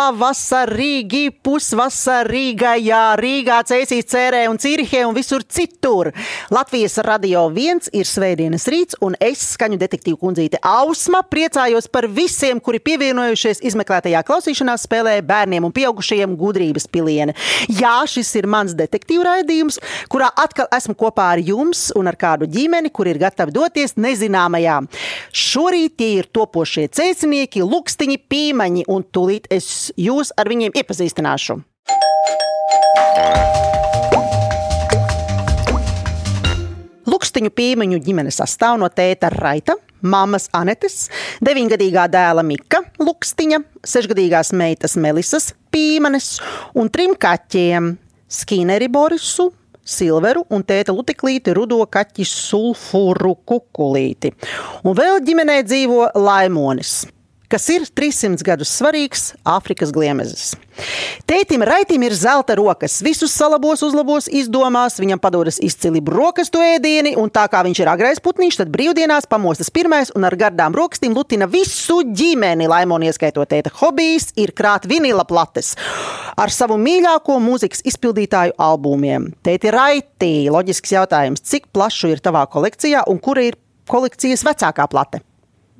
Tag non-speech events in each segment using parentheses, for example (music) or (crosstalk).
Labrīt! Puspavasarīgi, pusvasarīgajā Rīgā, Cēsīs, Cērē un Cirihē un visur citur. Latvijas radio viens ir svētdienas rīts, un es, skaņu detektīvu kundzīte Ausma, priecājos par visiem, kuri pievienojušies izmeklētajā klausīšanās spēlē bērniem un pieaugušajiem gudrības pilieni. Jā, šis ir mans detektīvu raidījums, kurā atkal esmu kopā ar jums un ar kādu ģimeni, kur ir gatavi doties nezināmajā. Šorīt tie ir topošie cēsinieki, lukstiņi, pīmaņi, un tūlīt es jūs ar viņiem iepazīstināšu. Lukstiņu pīmeņu ģimene sastāv no tēta Raita, mammas Anetes, deviņgadīgā dēla Mika Lukstiņa, sešgadīgās meitas Melisas Pīmanes un trim kaķiem - Skineri Borisu, Silveru un tēta Lutiklīti rudo kaķi sulfuru kukulīti. Un vēl ģimenē dzīvo Laimonis kas ir 300 gadus svarīgs Āfrikas gliemezis. Tētim Raitim ir zelta rokas, visus salabos, uzlabos, izdomās, viņam padodas izcili brokastu ēdieni, un tā kā viņš ir agrais putniņš, tad brīvdienās pamostas pirmais un ar gardām rokastīm lutina visu ģimeni. Laimoni ieskaitot tēta hobijs ir krāt vinila plates ar savu mīļāko mūzikas izpildītāju albumiem. Tēti Raitī, loģisks jautājums, cik plašu ir tavā kolekcijā un kura ir kolekcijas vecākā plate?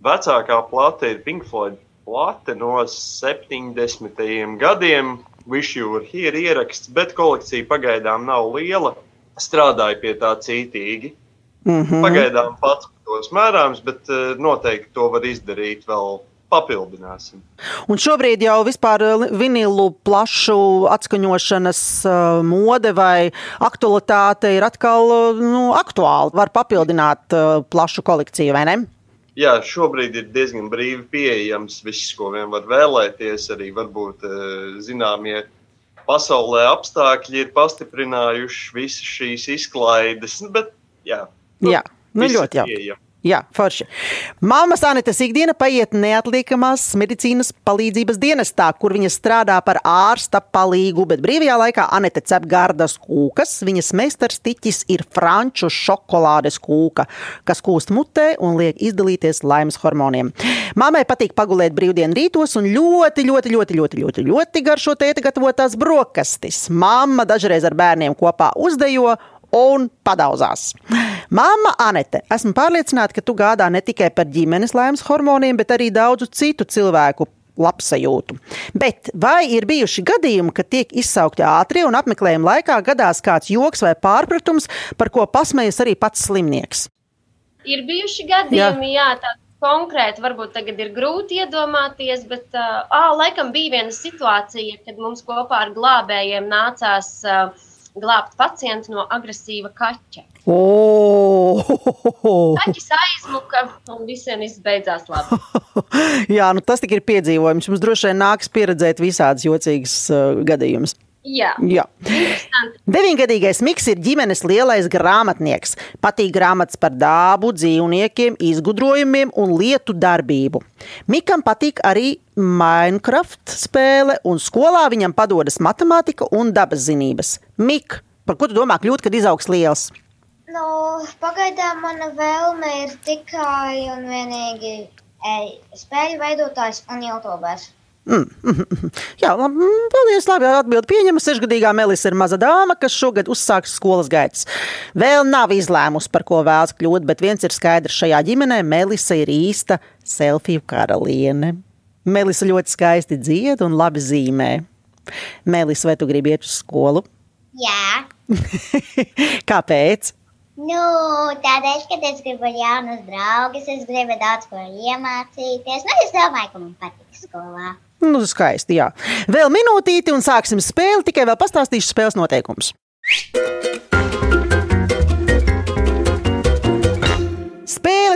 Vecākā plate ir Pink Floyd plate no 70. gadiem. Wish You Were Here ieraksts, bet kolekcija pagaidām nav liela. Strādāju pie tā cītīgi. Mm -hmm. Pagaidām pats tos mērāms, bet uh, noteikti to var izdarīt vēl papildināsim. Un šobrīd jau vispār eh, vinilu plašu atskaņošanas uh, mode vai aktualitāte ir atkal nu, aktuāla. Var papildināt plašu kolekciju, vai ne? Jā, šobrīd ir diezgan brīvi pieejams viss, ko vien var vēlēties. Arī varbūt eh, zināmie pasaulē apstākļi ir pastiprinājuši visas šīs izklaides. Bet, jā, nu, jā nu, ļoti jauki. Jā, forši. Māmas Anitas ikdiena paiet neatliekamās medicīnas palīdzības dienestā, kur viņa strādā par ārsta palīgu, bet brīvajā laikā Anita cep gardas kūkas. Viņas meistars tiķis ir franču šokolādes kūka, kas kūst mutē un liek izdalīties laimes hormoniem. Māmai patīk pagulēt brīvdienu rītos un ļoti, ļoti, ļoti, ļoti, ļoti, ļoti garšo tēta gatavotās brokastis. Māma dažreiz ar bērniem kopā uzdejo un padauzās. Māma Anete, esmu pārliecināta, ka tu gādā ne tikai par ģimenes laimes hormoniem, bet arī daudzu citu cilvēku labsajūtu. Bet vai ir bijuši gadījumi, kad tiek izsaukti ātrie un apmeklējuma laikā gadās kāds joks vai pārpratums, par ko pasmējas arī pats slimnieks? Ir bijuši gadījumi, jā, jā tā konkrēti varbūt tagad ir grūti iedomāties, bet uh, laikam bija viena situācija, kad mums kopā ar glābējiem nācās uh, glābt pacientu no agresīva kaķa. Oh! Kaķis aizmuka un visiem izbeidzās labi. (laughs) Jā, nu tas tik ir piedzīvojums. Mums droši vien nāks pieredzēt visādas jocīgas uh, gadījumus. Jā. Jā. Deviņgadīgais Miks ir ģimenes lielais grāmatnieks. Patīk grāmatas par dābu, dzīvniekiem, izgudrojumiem un lietu darbību. Mikam patīk arī Minecraft spēle, un skolā viņam padodas matemātika un dabas zinības. Mik, par ko tu domā kļūt, kad izaugs liels? Nu, pagaidām mana vēlme ir tikai un vienīgi ej, spēļu veidotājs un jautobērs. Mm, mm, mm. Jā, labi, paldies. Labi, atbild pieņema. Sešgadīgā Melisa ir maza dāma, kas šogad uzsāks skolas gaitas. Vēl nav izlēmusi, par ko vēlas kļūt, bet viens ir skaidrs šajā ģimenē - Melisa ir īsta selfiju karaliene. Melisa ļoti skaisti dzied un labi zīmē. Melisa, vai tu gribi iet uz skolu? Jā. (laughs) Kāpēc? Nu, tādēļ, ka es gribu jaunus draugus, es gribu daudz ko iemācīties. Nu, es domāju, ka man patīk skolā. Nu, skaisti, jā. Vēl minūtīti un sāksim spēli. Tikai vēl pastāstīšu spēles noteikumus.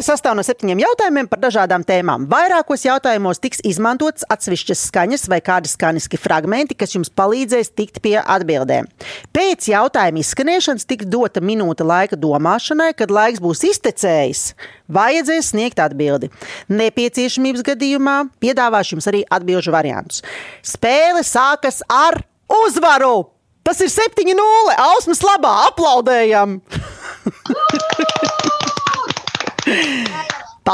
Sastāv no septiņiem jautājumiem par dažādām tēmām. Vairākos jautājumos tiks izmantotas atsevišķas skaņas vai kādi skaņiski fragmenti, kas jums palīdzēs tikt pie atbildēm. Pēc jautājuma izskanēšanas tiks dota minūte laika domāšanai, kad laiks būs iztecējis. Vajadzēs sniegt atbildi. Nepieciešamības gadījumā piedāvāšu jums arī atbildžu variantus. Spēle sākas ar uzvaru! Tas ir 7-0! Ausmas labā! Aplaudējam! (laughs)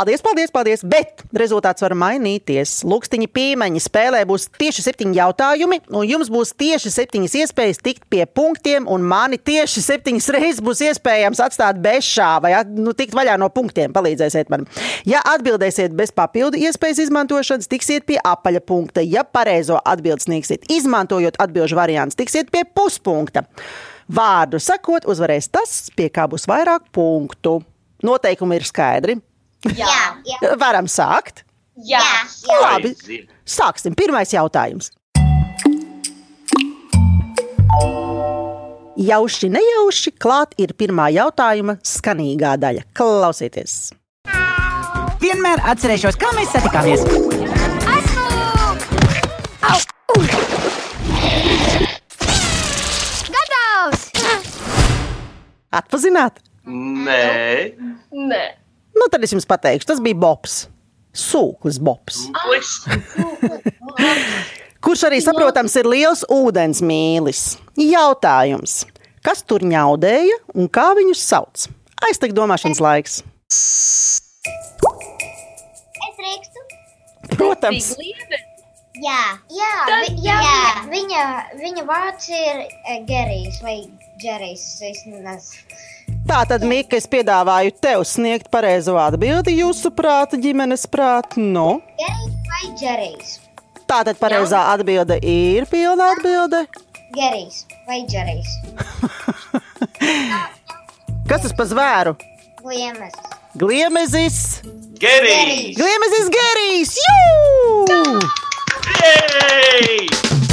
Paldies, paldies, paldies! Bet rezultāts var mainīties. Lūkstiņa pīmeņa spēlē būs tieši septiņi jautājumi, un jums būs tieši septiņas iespējas tikt pie punktiem, un mani tieši septiņas reizes būs iespējams atstāt bez šā vai nu, tikt vaļā no punktiem. Palīdzēsiet man. Ja atbildēsiet bez papildu iespējas izmantošanas, tiksiet pie apaļa punkta. Ja pareizo atbildi sniegsiet, izmantojot atbildžu variants, tiksiet pie puspunkta. Vārdu sakot, uzvarēs tas, pie kā būs vairāk punktu. Noteikumi ir skaidri. Jā, jā. Varam sākt. Jā, jā. Labi, sāksim. Pirmais jautājums. Jauši, nejauši, klāt ir pirmā jautājuma skanīgā daļa. Klausieties! Vienmēr atcerēšos, kā mēs satikāmies. Gatavs! Atpazināt? Nē, Nē. Nu, tad es jums pateikšu, tas bija Bobs. Sūklis Bobs. Kurš arī saprotams ir liels ūdens mīlis. Jautājums. Kas tur ņaudēja un kā viņus sauc? Aiztek domāšanas laiks. Es drīkstu. Protams. Jā, jā, vi, jā, viņa, viņa vārds ir eh, Gerijs vai Džerijs. Es nezinu. Tā tad, Mika, es piedāvāju tev sniegt pareizo atbildi jūsu prāta ģimenes prāta. Nu, Gerijs vai Džerijs? tā tad pareizā atbilde ir pilna atbilde. Gerijs vai Džerijs? (laughs) Kas tas par zvēru? Gliemes. Gliemezis! Gerijs! Gliemezis Gerijs! Jū! Jej!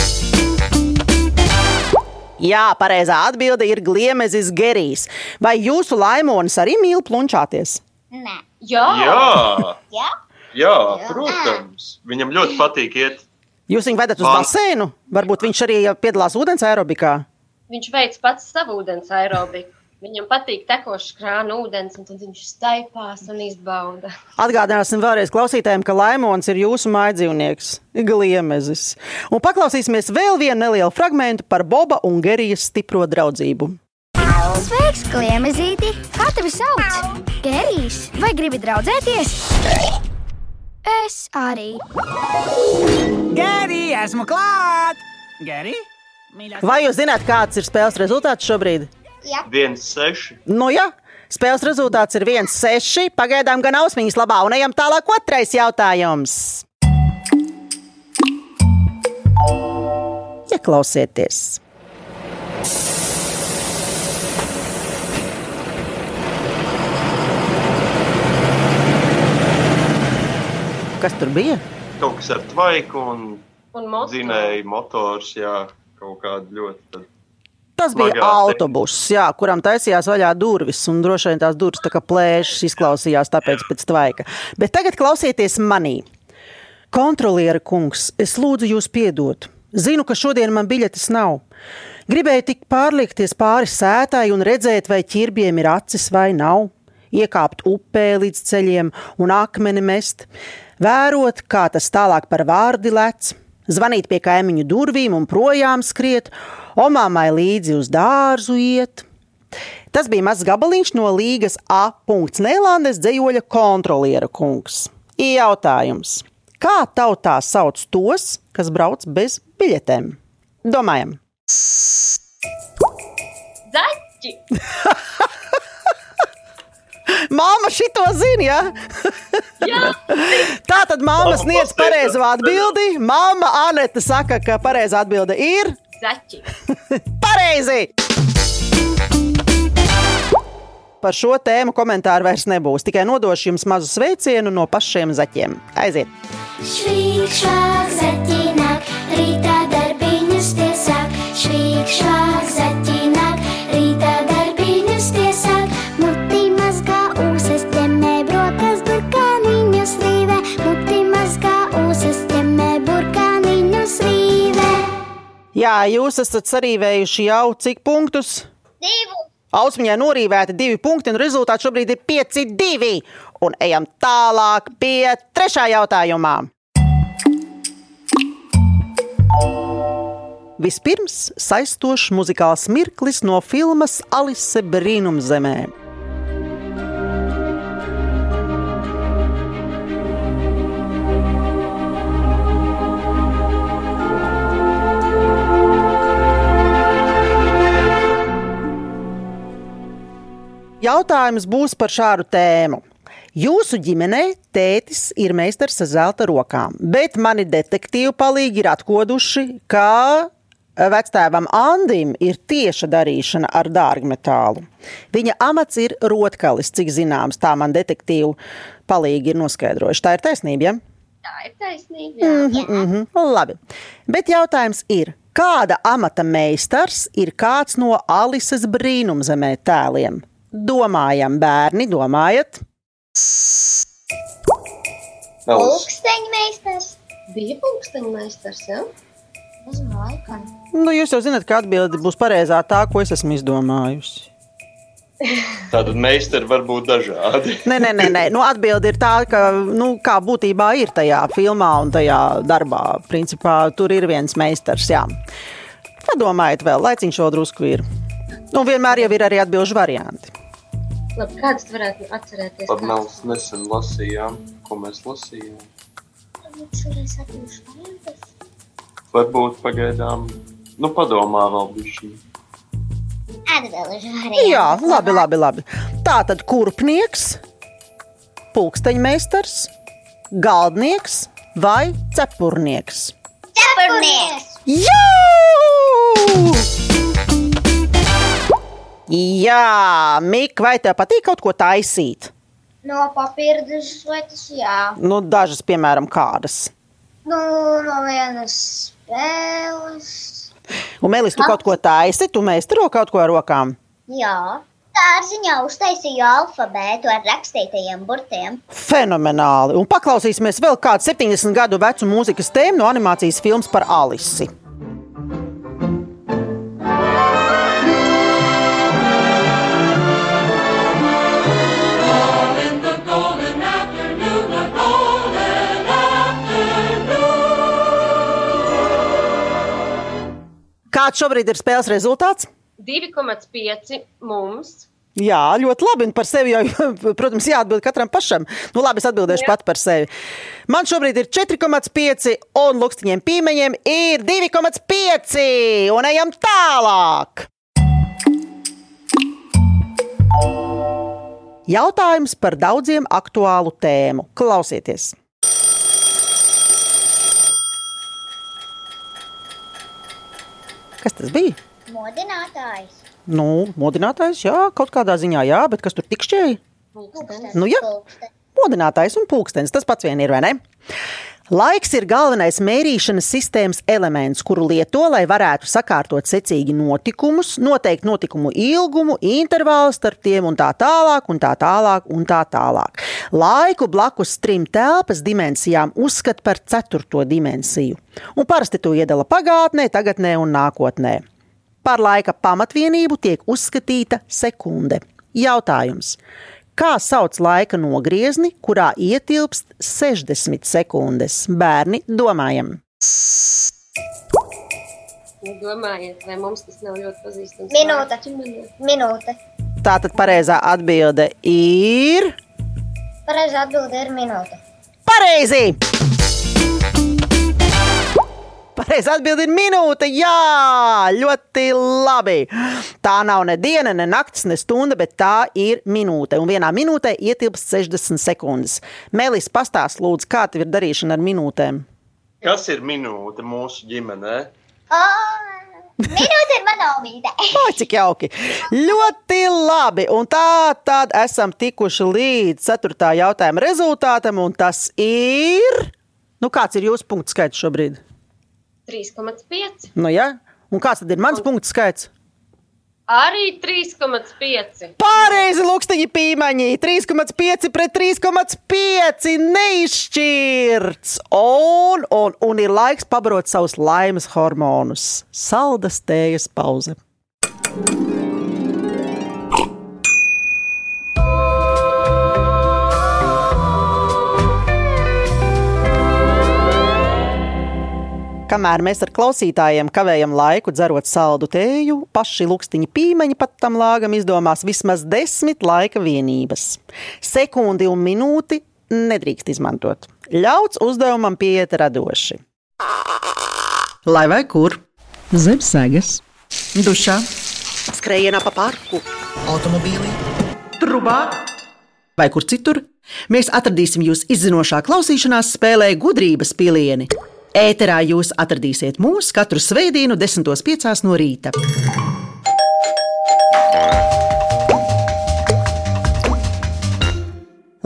Jā, pareizā atbilde ir Gliemezis Gerijs. Vai jūsu laimonis arī mīl plunčāties? Nē. Jā. Jā, Jā? jā, protams. Viņam ļoti patīk iet. Jūs viņu vedat uz basēnu? Varbūt viņš arī piedalās ūdens aerobikā. Viņš veic pats savu ūdens aerobiku. Viņam patīk tekošs krāna ūdens, un tad viņš staipās un izbauda. Atgādināsim vēlreiz klausītājiem, ka laimons ir jūsu mājdzīvnieks, gliemezis. Un paklausīsimies vēl vienu nelielu fragment par Boba un Gerijas stipro draudzību. Sveiks, kliemezīti! Kā tevi sauc? Gerijs, vai gribi draudzēties? Es arī. Geri, esmu klāt! Geri? Mīļā, Vai jūs zināt, kāds ir spēles rezultāts šobrīd? Jā. Viens seši. Nu, jā, spēles rezultāts ir 1-6. Pagaidām gan ausmiņas labā, un ejam tālāk. Otrais jautājums. Ieklausieties! Kas tur bija? Kaut kas ar tvaiku un Un moto. dzinēju motors. Jā, kaut kāda ļoti. Tad. Tas bija Smagā autobuss, jā, kuram taisījās vaļā durvis, un droši vien tās durvis tā kā plēšas izklausījās tāpēc pēc tvaika. Bet tagad klausieties manī. Kontroliera kungs, es lūdzu jūs piedot. Zinu, ka šodien man biļetes nav. Gribēju tik pārliekties pāri sētai un redzēt, vai ķirbiem ir acis vai nav. Iekāpt upē līdz ceļiem un akmeni mest, vērot, kā tas tālāk par vārdi lec, zvanīt pie kaimiņu durvīm un projām skriet, o mammai līdzi uz dārzu iet. Tas bija mazs gabaliņš no līgas A. Nēlandes dzējoļa kontroliera kungs. Jautājums. Kā tautā sauc tos, kas brauc bez biļetēm? Domājam, Zaķi! (laughs) Māma šito zina, ja? Jā, (laughs) Tā tad māma sniedz pareizo atbildi. Māma Anete saka, ka pareizā atbilde ir zaķi! (laughs) pareizi. Par šo tēmu komentāru vairs nebūs. Tikai nodošu jums mazu sveicienu no pašiem zaķiem. Aiziet! Švīk, švāk, zaķināk, rītā darbiņus tiesāk. Švīk, švāk, zaķināk, Jā, jūs esat sarīvējuši jau cik punktus? Divu. Ausmiņai norīvēti divi punkti, un rezultāts šobrīd ir 5-2. Un ejam tālāk pie trešā jautājumā. Vispirms saistošs muzikāls mirklis no filmas Alise Brīnumzemē. Jautājums būs par šādu tēmu. Jūsu ģimenē tētis ir meistars ar zelta rokām, bet mani detektīvi palīgi ir atkoduši, ka vectēvam Andim ir tieša darīšana ar dārgmetālu. Viņa amats ir rotkalis, cik zināms, tā man detektīvi palīgi ir noskaidrojuši. Tā ir taisnība, ja? Tā ir taisnība. jā. Mm -hmm. Labi. Bet jautājums ir, kāda amata meistars ir kāds no Alises brīnumzemē tēliem? Domājam, bērni, domājat? Nav Pulksteņa meistars. Bija pulksteņa meistars, jā? Nezinu, laikam. Nu, jūs jau zināt, ka atbilde būs pareizā tā, ko es esmu izdomājusi. (laughs) Tātad meistari var būt dažādi. Nē, nē, nē, nē. Nu, atbilde ir tā, ka, nu, kā būtībā ir tajā filmā un tajā darbā. Principā tur ir viens meistars. Jā. Padomājiet, vēl laiciņš vēl drusku ir. Nu, vienmēr jau ir arī atbildžu varianti. Labi, kādas tu varētu atcerēties? Pat mēs nesen lasījām, ko mēs lasījām. Varbūt šoreiz atbildšu variantus. Varbūt pagaidām, nu padomā vēl bišķi. Atbildšu variantus. Jā, labi, labi. labi. Tā tad kurpnieks, pulksteņmeistars, galdnieks vai cepurnieks? Cepurnieks. Jā! Jā, Mika, vai tev patīk kaut ko taisīt? No papīra dažas lietas, jā. Nu, dažas, piemēram, kādas. Nu, no vienas spēles. Un, Mēlis, tu kaut ko taisi, tu meistaro kaut ko ar rokām. Jā. Dārziņā uztaisīju alfabētu ar rakstītajiem burtiem. Fenomenāli! Un paklausīsimies vēl kādu 70 gadu vecu mūzikas tēmu no animācijas filmas par Alisi. Kāds šobrīd ir spēles rezultāts? 2,5 mums. Jā, ļoti labi. Un par sevi jau, (laughs) protams, jāatbild katram pašam. Nu, labi, es atbildēšu Jā. pat par sevi. Man šobrīd ir 4,5, un lukstiņiem pīmeņiem ir 2,5. Un ejam tālāk. Jautājums par daudziem aktuālu tēmu. Klausieties! Kas tas bija? Modinātājs. Nu, modinātājs, jā, kaut kādā ziņā, jā, bet kas tur tikšķēja? Pulkstenis. Nu, jā. Pulkstenis. Modinātājs un pulkstenis. Tas pats vien ir, vai ne? Laiks ir galvenais mērīšanas sistēmas elements, kuru lieto, lai varētu sakārtot secīgi notikumus, noteikt notikumu ilgumu, intervālu starp tiem un tā tālāk, un tā tālāk, un tā tālāk. Laiku blakus trim telpas dimensijām uzskata par ceturto dimensiju, un parasti to iedala pagātnē, tagadnē un nākotnē. Par laika pamatvienību tiek uzskatīta sekunde. Jautājums. Kā sauc laika nogriezni, kurā ietilpst 60 sekundes? Bērni, domājam! Nu, Domājiet, vai mums tas nav ļoti pazīstams? Minūte. Minūte. Minūte. Tātad pareizā atbilde ir. Pareizā atbilde ir minūte. Pareizi! Pareizā atbilde ir minūte. Jā, ļoti labi. Tā nav ne diena, ne naktis, ne stunda, bet tā ir minūte. Un vienā minūtē ietilpst 60 sekundes. Melis, pastāst, lūdzu, kā tev ir darīšana ar minūtēm? Kas ir minūte mūsu ģimenē? Oh, minūte ir manomīte. (laughs) Oi, cik jauki! Ļoti labi! Un tā tad esam tikuši līdz ceturtā jautājuma rezultātam, un tas ir. Nu, kāds ir jūsu punktu skaits šobrīd? 3,5. Nu, ja? Un kāds tad ir mans punktu skaits? Arī 3,5. Pareizi, luksteņi pīmaņi. 3,5 pret 3,5 neizšķirts. Un, un, un ir laiks pabarot savus laimes hormonus. Saldas tējas pauze. Kamēr mēs ar klausītājiem kavējam laiku, dzerot saldu tēju, paši lukstiņa pīmeņi pat tam lāgam izdomās vismaz desmit laika vienības. Sekundi un minūti nedrīkst izmantot. Ļauts uzdevumam pieiet radoši. Lai vai kur? Zem sēgas, Dušā, skrējienā pa parku, automobīlī, trubā vai kur citur, mēs atradīsim jūs izzinošā klausīšanās spēlē gudrības pilieni. Ēterā jūs atradīsiet mūs katru svētdienu, 10.5. no rīta.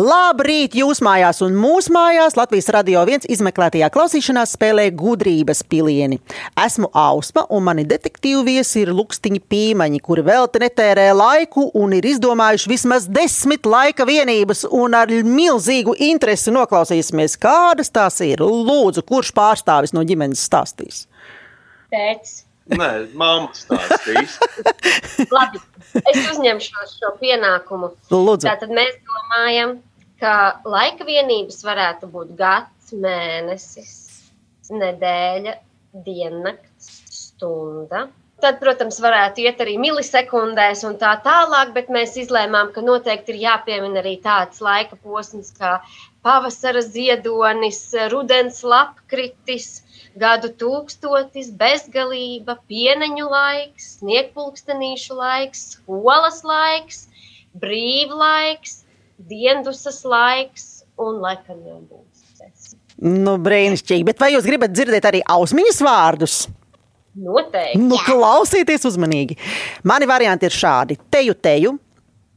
Labrīt! Jūs mājās un mūsu mājās Latvijas radio viens izmeklētajā klausīšanās spēlē gudrības pilieni. Esmu Ausma, un mani detektīvi viesi ir lukstiņi pīmaņi, kuri vēl te netērē laiku un ir izdomājuši vismaz desmit laika vienības, un ar milzīgu interesi noklausīsimies, kādas tās ir. Lūdzu, kurš pārstāvis no ģimenes stāstīs? Tētis. Nē, mamma stāstīs. (laughs) Labi, es uzņemšos šo pienākumu. Lūdzu. Tātad mēs domājam, ka laika vienības varētu būt gads, mēnesis, nedēļa, diennakts, stunda. Tad, protams, varētu iet arī milisekundēs un tā tālāk, bet mēs izlēmām, ka noteikti ir jāpiemina arī tāds laika posms kā pavasara ziedonis, rudens lapkritis, gadu tūkstotis, bezgalība, pieneņu laiks, sniegpulkstenīšu laiks, skolas laiks, brīvlaiks, diendusas laiks un laikam jau būs. Nu, brīnišķīgi. Bet vai jūs gribat dzirdēt arī ausmiņas vārdus? Noteikti. Nu, klausieties uzmanīgi. Mani varianti ir šādi: teju, teju,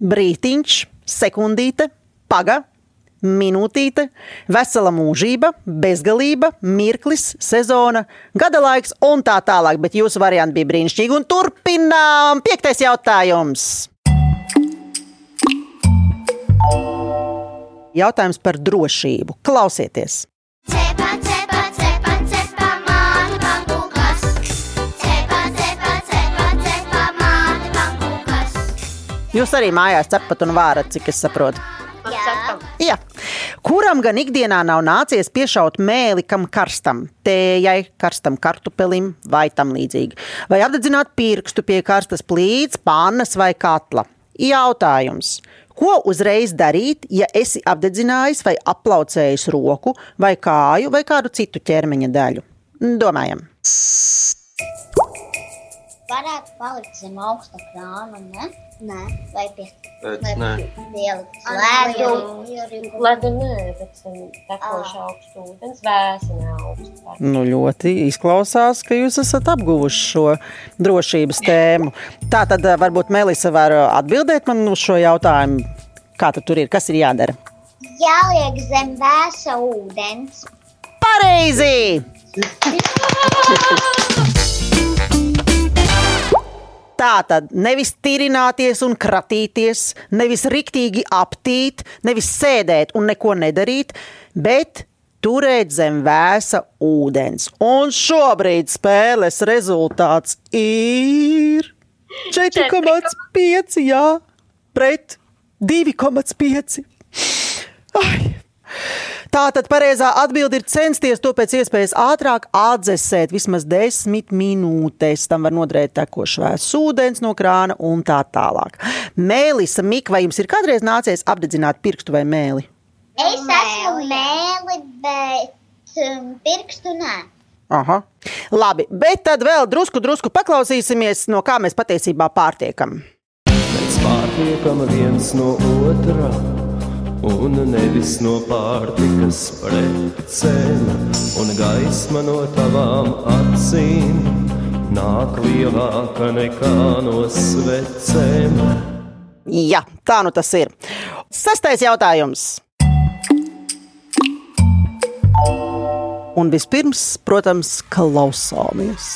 brītiņš, sekundīte, paga, minūtīte, vesela mūžība, bezgalība, mirklis, sezona, gada laiks un tā tālāk. Bet jūsu varianti bija brīnišķīgi. Un turpinām. Piektais jautājums. Jautājums par drošību. Klausieties! Cepa, cepa, cepa, cepa, māte pankūkas. Cepa, cepa, cepa, cepa, māte pankūkas. Jūs arī mājās cepat un vārat, cik es saprotu. Jā. Jā. Kuram gan ikdienā nav nācies piešaut mēli kam karstam, tējai, karstam kartupelim vai tam līdzīgi? Vai apdedzināt pirkstu pie karstas plīts, pannas vai katla? Jautājums. Ko uzreiz darīt, ja esi apdedzinājis vai aplaucējis roku, vai kāju, vai kādu citu ķermeņa daļu? Domājam, Varētu palikt zem augsta krāna, ne? Nē. Vai pie pielikt slēdu? Ledu nē, bet tekoši augstu ūdens, vēsi neaugstu. Nu ļoti izklausās, ka jūs esat apguvuši šo drošības tēmu. Tā tad eh, varbūt Melisa var eh, atbildēt man uz šo jautājumu. Kā tur ir? Kas ir jādara? Jāliek zem vēsa ūdens. Pareizi! Tā tad nevis tirināties un kratīties, nevis riktīgi aptīt, nevis sēdēt un neko nedarīt, bet turēt zem vēsa ūdens. Un šobrīd spēles rezultāts ir 4,5 jā, pret 2,5. Ai. Tā tad pareizā atbilde ir censties to pēc iespējas ātrāk atdzesēt, vismaz 10 minūtēs. Tam var noderēt tekošs vēs ūdens no krāna un tā tālāk. Mēlisa, Mika, vai jums ir kādreiz nācies apdedzināt pirkstu vai mēli? Es esmu mēli, bet um, pirkstu nē. Aha. Labi, bet tad vēl drusku, drusku paklausīsimies, no kā mēs patiesībā pārtiekam. Mēs pārtiekam viens no otra, un nevis no pārtikas precēm, un gaisma no tavām acīm nāk lielāka nekā no svecēm. Jā, tā nu tas ir. Sastais jautājums. Un vispirms, protams, klausāmies.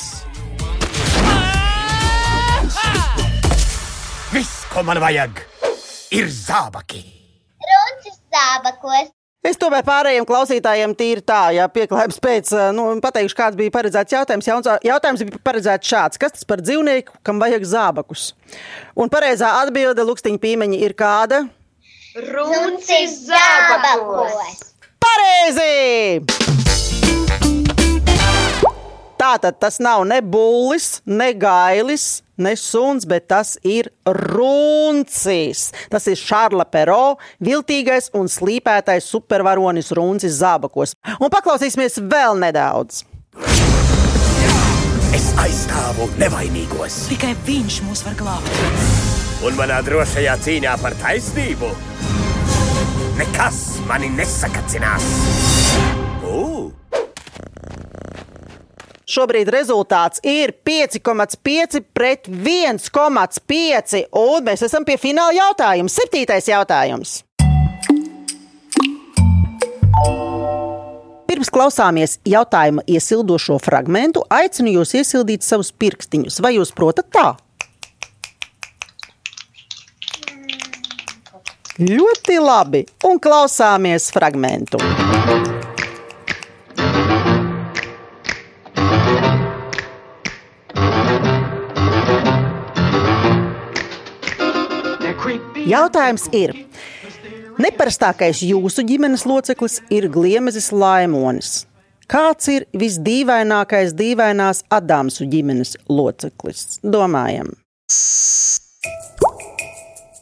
Viss, ko man vajag, ir zābaki. Runcis zābakos. Es tomēr pārējiem klausītājiem tīri tā, ja pieklājības pēc, nu, pateikšu, kāds bija paredzēts jautājums. Jauns- Jautājums bija paredzēts šāds. Kas tas par dzīvnieku, kam vajag zābakus? Un pareizā atbilde lukstiņa pīmeņa ir kāda? Runcis zābakos. Pareizi! Tātad tas nav ne bullis, ne gailis, ne suns, bet tas ir runcis. Tas ir Šarla Pero, viltīgais un slīpētais supervaronis runcis zābakos. Un paklausīsimies vēl nedaudz. Es aizstāvu nevainīgos. Tikai viņš mūs var glābt. Un manā drošajā cīņā par taisnību nekas mani nesakacinās. Šobrīd rezultāts ir 5,5 pret 1,5. Un mēs esam pie fināla jautājuma. Septītais jautājums. Pirms klausāmies jautājuma iesildošo fragment, aicinu jūs iesildīt savus pirkstiņus. Vai jūs protat tā? Ļoti labi. Un klausāmies fragmentu. Jautājums ir, neparastākais jūsu ģimenes loceklis ir Gliemezis Laimonis. Kāds ir visdīvainākais dīvainās Adamsu ģimenes loceklis? Domājam.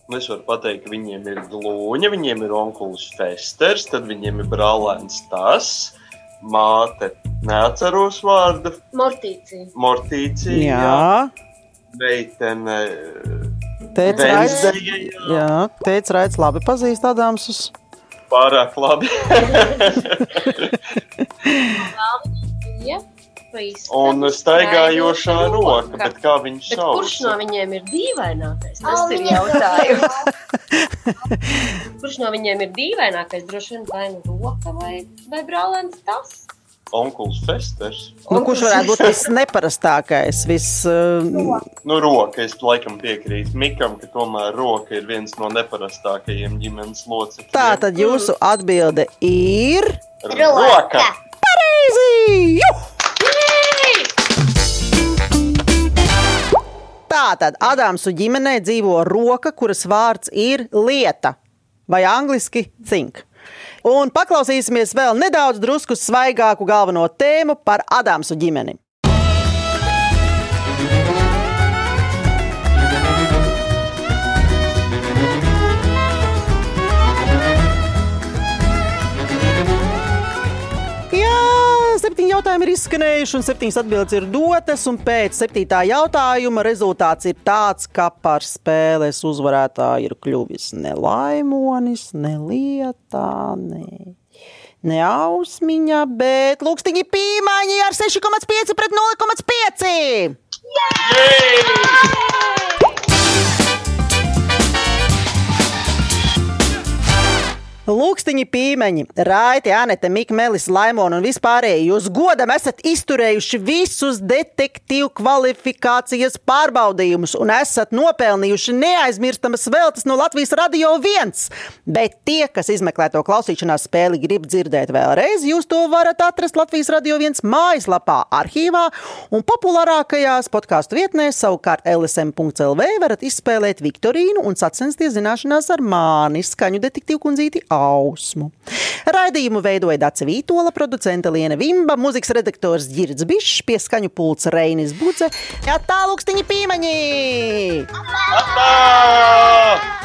Nu, Es varu pateikt, ka viņiem ir glūņa, viņiem ir onkulis Festers, tad viņiem ir brālēns tas, māte, neatceros vārdu, Mortīcija. Mortīcija, Jā, meitene, Raits. Venzija, jā. Teica Raits, labi pazīst Adamsus. pārāk labi. (laughs) Un staigājošā roka, bet kā viņš Bet sauc? kurš no viņiem ir dīvainākais? Tas Oh, ir jautājums. (laughs) kurš no viņiem ir dīvainākais? Droši vien vai nu roka vai, vai brālēns tas? Onkulis Festers. Nu, kurš varētu būt viss neparastākais? Vis, uh, Nu, roka, es laikam piekrītu Mikam, ka tomēr roka ir viens no neparastākajiem ģimenes locekļiem. tā tad jūsu atbilde ir. roka. Pareizi! Juh! Tātad Adamsu ģimenē dzīvo roka, kuras vārds ir lieta, vai angļuiski think. Un paklausīsimies vēl nedaudz drusku svaigāku galveno tēmu par Adamsu ģimeni. Jautājumi ir izskanējuši, un septiņas atbildes ir dotas. Pēc septītā jautājuma rezultāts ir tāds, ka par spēles uzvarētāju ir kļuvis ne laimonis, ne lietā, ne, ne ausmiņa, bet lūkstiņi pīmāņi ar 6,5 pret 0,5. Lūkstiņi, pīmeņi, Raiti, Anete, Mika, Melis, Laimona un vispārējie. Jūs godam esat izturējuši visus detektīvu kvalifikācijas pārbaudījumus un esat nopelnījuši neaizmirstamas veltes no Latvijas Radio 1. Bet tie, kas izmeklē to klausīšanās spēli, grib dzirdēt vēlreiz, jūs to varat atrast Latvijas Radio 1 mājaslapā, arhīvā un populārākajās podkāstu vietnēs. Savukārt LSM.CLV varat izspēlēt Viktorīnu un sacensties zināšanās ar mani, skaņu detektīvu kundzīti Ausmu. Raidījumu veidoja Dace Vītola, producente Liena Vimba, mūzikas redaktors Girds Bišs, pieskaņu pults Reinis Budze. Jā, tālūkstiņi pīmeņi! Atā!